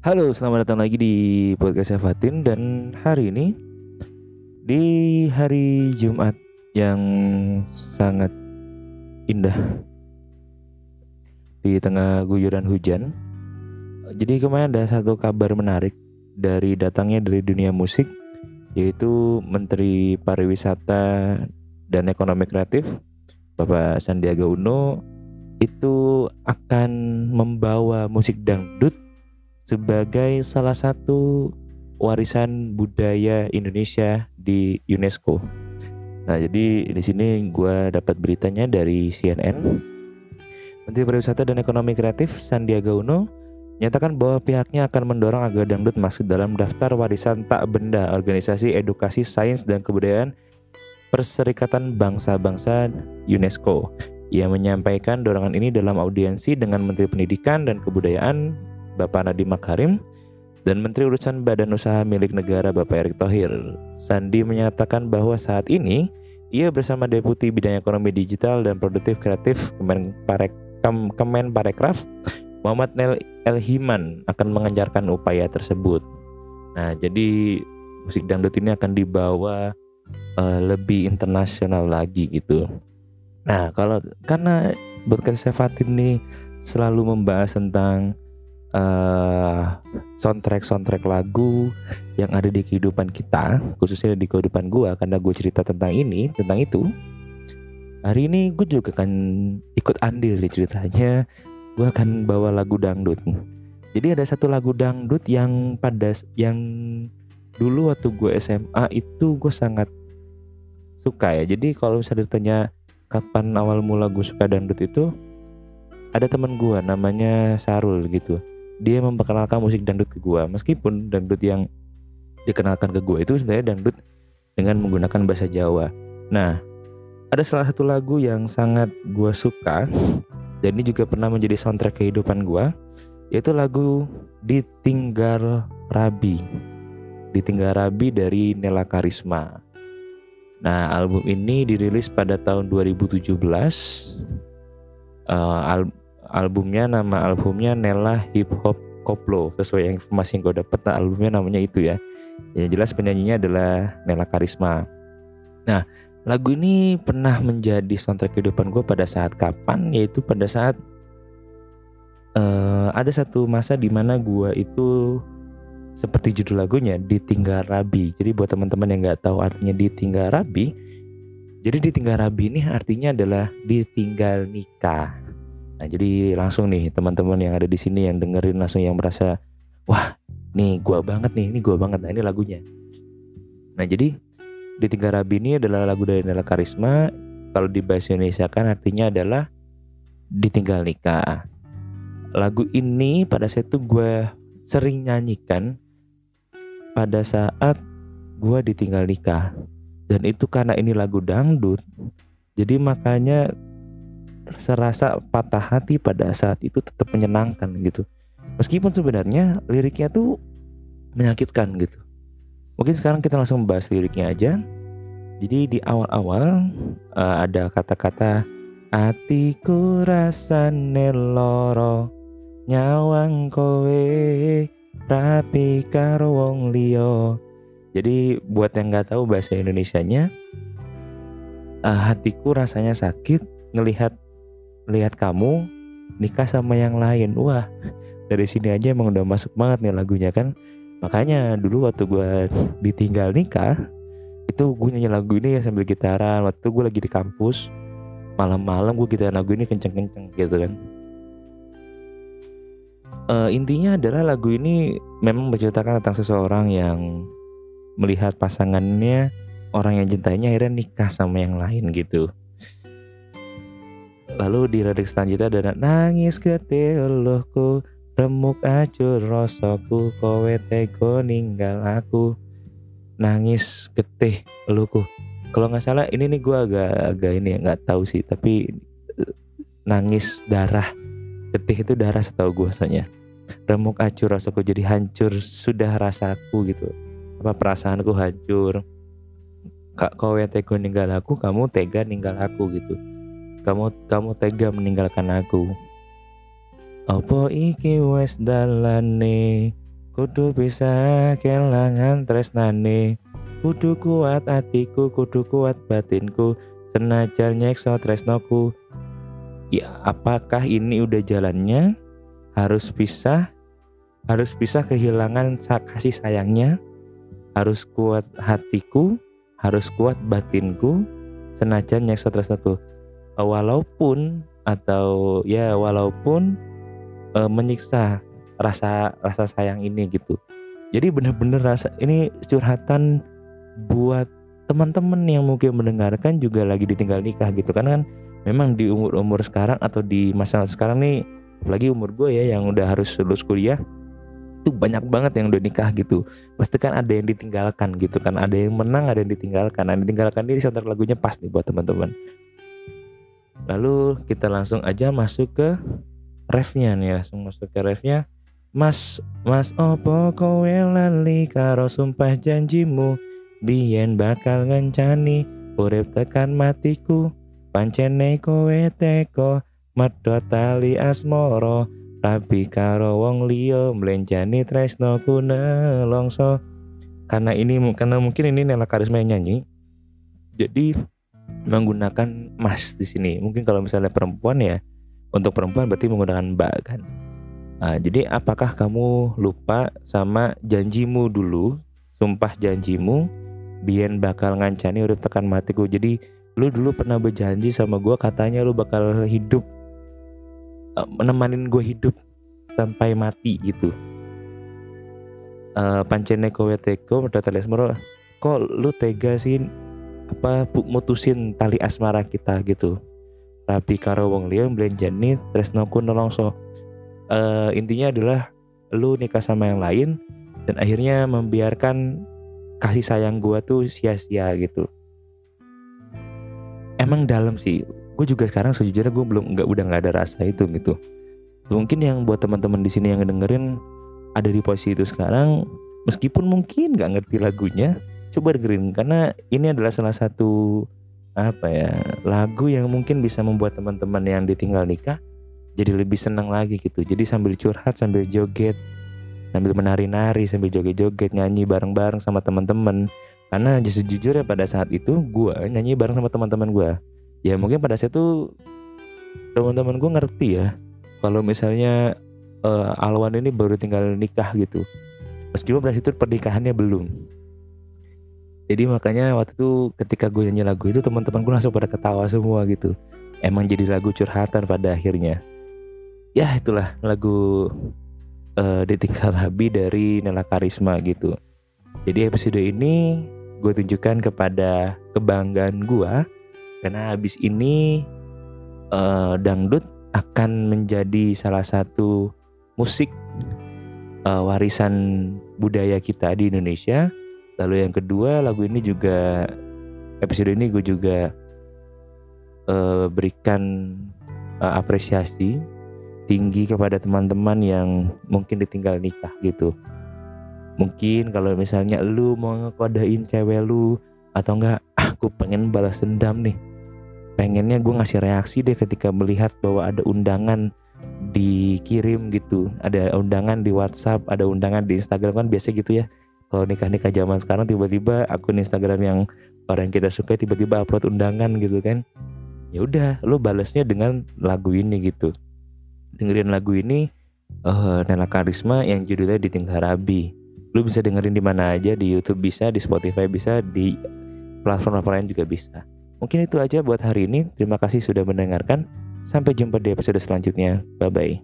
Halo, selamat datang lagi di podcast Fatin dan hari ini di hari Jumat yang sangat indah di tengah guyuran hujan. Jadi kemarin ada satu kabar menarik dari datangnya dari dunia musik yaitu Menteri Pariwisata dan Ekonomi Kreatif Bapak Sandiaga Uno itu akan membawa musik dangdut sebagai salah satu warisan budaya Indonesia di UNESCO. Nah, jadi di sini gue dapat beritanya dari CNN. Menteri Pariwisata dan Ekonomi Kreatif Sandiaga Uno menyatakan bahwa pihaknya akan mendorong agar dangdut masuk dalam daftar warisan tak benda Organisasi Edukasi Sains dan Kebudayaan Perserikatan Bangsa-Bangsa UNESCO. Ia menyampaikan dorongan ini dalam audiensi dengan Menteri Pendidikan dan Kebudayaan Bapak Nadiem Makarim dan Menteri Urusan Badan Usaha Milik Negara Bapak Erick Thohir. Sandi menyatakan bahwa saat ini ia bersama Deputi Bidang Ekonomi Digital dan Produktif Kreatif Kemenparek Kemenparekraf Muhammad Nel Elhiman akan mengejarkan upaya tersebut. Nah, jadi musik dangdut ini akan dibawa uh, lebih internasional lagi gitu. Nah, kalau karena podcast Sefatin ini selalu membahas tentang uh, soundtrack soundtrack lagu yang ada di kehidupan kita khususnya di kehidupan gue karena gue cerita tentang ini tentang itu. Hari ini gue juga akan ikut andil di ceritanya. Gue akan bawa lagu dangdut. Jadi ada satu lagu dangdut yang pada yang dulu waktu gue SMA itu gue sangat suka ya. Jadi kalau misalnya ditanya kapan awal mula gue suka dangdut itu ada teman gue namanya Sarul gitu dia memperkenalkan musik dangdut ke gue meskipun dangdut yang dikenalkan ke gue itu sebenarnya dangdut dengan menggunakan bahasa Jawa. Nah ada salah satu lagu yang sangat gue suka dan ini juga pernah menjadi soundtrack kehidupan gue yaitu lagu Ditinggal Rabi. Ditinggal Rabi dari Nela Karisma. Nah album ini dirilis pada tahun 2017 uh, albumnya nama albumnya Nella Hip Hop Koplo. Sesuai informasi yang gue dapet nah albumnya namanya itu ya. Yang jelas penyanyinya adalah Nella Karisma. Nah lagu ini pernah menjadi soundtrack kehidupan gue pada saat kapan? Yaitu pada saat uh, ada satu masa di mana gue itu seperti judul lagunya ditinggal rabi. Jadi buat teman-teman yang nggak tahu artinya ditinggal rabi jadi ditinggal rabi ini artinya adalah ditinggal nikah Nah, jadi langsung nih teman-teman yang ada di sini yang dengerin langsung yang merasa wah, nih gua banget nih, ini gua banget. Nah, ini lagunya. Nah, jadi di Tiga Rabi ini adalah lagu dari Nela Karisma. Kalau di bahasa Indonesia kan artinya adalah ditinggal nikah. Lagu ini pada saat itu gue sering nyanyikan pada saat gue ditinggal nikah. Dan itu karena ini lagu dangdut. Jadi makanya serasa patah hati pada saat itu tetap menyenangkan gitu. Meskipun sebenarnya liriknya tuh menyakitkan gitu. Mungkin sekarang kita langsung bahas liriknya aja. Jadi di awal-awal uh, ada kata-kata atiku rasa neloro nyawang kowe rapi karo wong jadi buat yang nggak tahu bahasa Indonesianya uh, hatiku rasanya sakit ngelihat lihat kamu nikah sama yang lain. Wah dari sini aja emang udah masuk banget nih lagunya kan? Makanya dulu waktu gue ditinggal nikah itu gue nyanyi lagu ini ya sambil gitaran. Waktu gue lagi di kampus malam-malam gue gitaran lagu ini kenceng-kenceng gitu kan. Uh, intinya adalah lagu ini memang menceritakan tentang seseorang yang melihat pasangannya orang yang cintainya akhirnya nikah sama yang lain gitu Lalu di lirik selanjutnya ada nangis keteluhku remuk acur rosoku kowe tego ninggal aku nangis getih eluku kalau nggak salah ini nih gue agak agak ini ya nggak tahu sih tapi eh, nangis darah getih itu darah setahu gue soalnya. Remuk acur rasaku jadi hancur sudah rasaku gitu. Apa perasaanku hancur? Kak kowe tego ninggal aku kamu tega ninggal aku gitu kamu kamu tega meninggalkan aku. Opo iki wes dalane? Kudu bisa kelangan tresnane. Kudu kuat hatiku kudu kuat batinku. Senajan nyekso tresnoku. Ya apakah ini udah jalannya? Harus pisah harus bisa kehilangan kasih sayangnya? Harus kuat hatiku harus kuat batinku. Senajan nyekso tresnoku walaupun atau ya walaupun e, menyiksa rasa rasa sayang ini gitu. Jadi bener-bener rasa ini curhatan buat teman-teman yang mungkin mendengarkan juga lagi ditinggal nikah gitu. Kan kan memang di umur-umur sekarang atau di masa sekarang nih apalagi umur gue ya yang udah harus lulus kuliah itu banyak banget yang udah nikah gitu. Pasti kan ada yang ditinggalkan gitu kan. Ada yang menang ada yang ditinggalkan. Ada yang ditinggalkan ini soundtrack lagunya pas nih buat teman-teman lalu kita langsung aja masuk ke refnya nih langsung masuk ke refnya. Mas, mas opo kowe lali karo sumpah janjimu? Biyen bakal ngencani urip tekan matiku. Pancene kowe teko medhot tali asmoro Rabi karo wong liya mlenjani tresno ku nelongso karena ini karena mungkin ini Nela Karisma yang nyanyi jadi menggunakan mas di sini. Mungkin kalau misalnya perempuan ya untuk perempuan berarti menggunakan mbak kan? Nah, jadi apakah kamu lupa sama janjimu dulu, sumpah janjimu, Bian bakal ngancani udah tekan matiku. Jadi lu dulu pernah berjanji sama gue katanya lu bakal hidup, uh, menemanin gue hidup sampai mati gitu. Uh, pancene kowe teko kok lu tega sih apa mutusin tali asmara kita gitu. Rapi karo wong liya mblenjani tresnoku nolongso uh, intinya adalah lu nikah sama yang lain dan akhirnya membiarkan kasih sayang gue tuh sia-sia gitu. Emang dalam sih gue juga sekarang sejujurnya gue belum nggak udah nggak ada rasa itu gitu. Mungkin yang buat teman-teman di sini yang dengerin ada di posisi itu sekarang meskipun mungkin nggak ngerti lagunya coba dengerin karena ini adalah salah satu apa ya lagu yang mungkin bisa membuat teman-teman yang ditinggal nikah jadi lebih senang lagi gitu. Jadi sambil curhat sambil joget sambil menari-nari sambil joget-joget nyanyi bareng-bareng sama teman-teman. Karena sejujurnya pada saat itu gue nyanyi bareng sama teman-teman gue ya mungkin pada saat itu teman-teman gue ngerti ya kalau misalnya uh, Alwan ini baru tinggal nikah gitu. Meskipun pada situ pernikahannya belum jadi makanya waktu itu ketika gue nyanyi lagu itu teman-teman gue langsung pada ketawa semua gitu. Emang jadi lagu curhatan pada akhirnya. Ya itulah lagu uh, ditinggal Habi dari Nela Karisma gitu. Jadi episode ini gue tunjukkan kepada kebanggaan gue karena habis ini uh, dangdut akan menjadi salah satu musik uh, warisan budaya kita di Indonesia lalu yang kedua lagu ini juga episode ini gue juga uh, berikan uh, apresiasi tinggi kepada teman-teman yang mungkin ditinggal nikah gitu. Mungkin kalau misalnya lu mau ngekodain cewek lu atau enggak ah gue pengen balas dendam nih. Pengennya gue ngasih reaksi deh ketika melihat bahwa ada undangan dikirim gitu. Ada undangan di WhatsApp ada undangan di Instagram kan biasa gitu ya kalau nikah nikah zaman sekarang tiba-tiba akun Instagram yang orang yang kita suka tiba-tiba upload undangan gitu kan ya udah lu balasnya dengan lagu ini gitu dengerin lagu ini uh, Nela Karisma yang judulnya Ditinggal Rabi. Lu bisa dengerin di mana aja di YouTube bisa, di Spotify bisa, di platform lain juga bisa. Mungkin itu aja buat hari ini. Terima kasih sudah mendengarkan. Sampai jumpa di episode selanjutnya. Bye bye.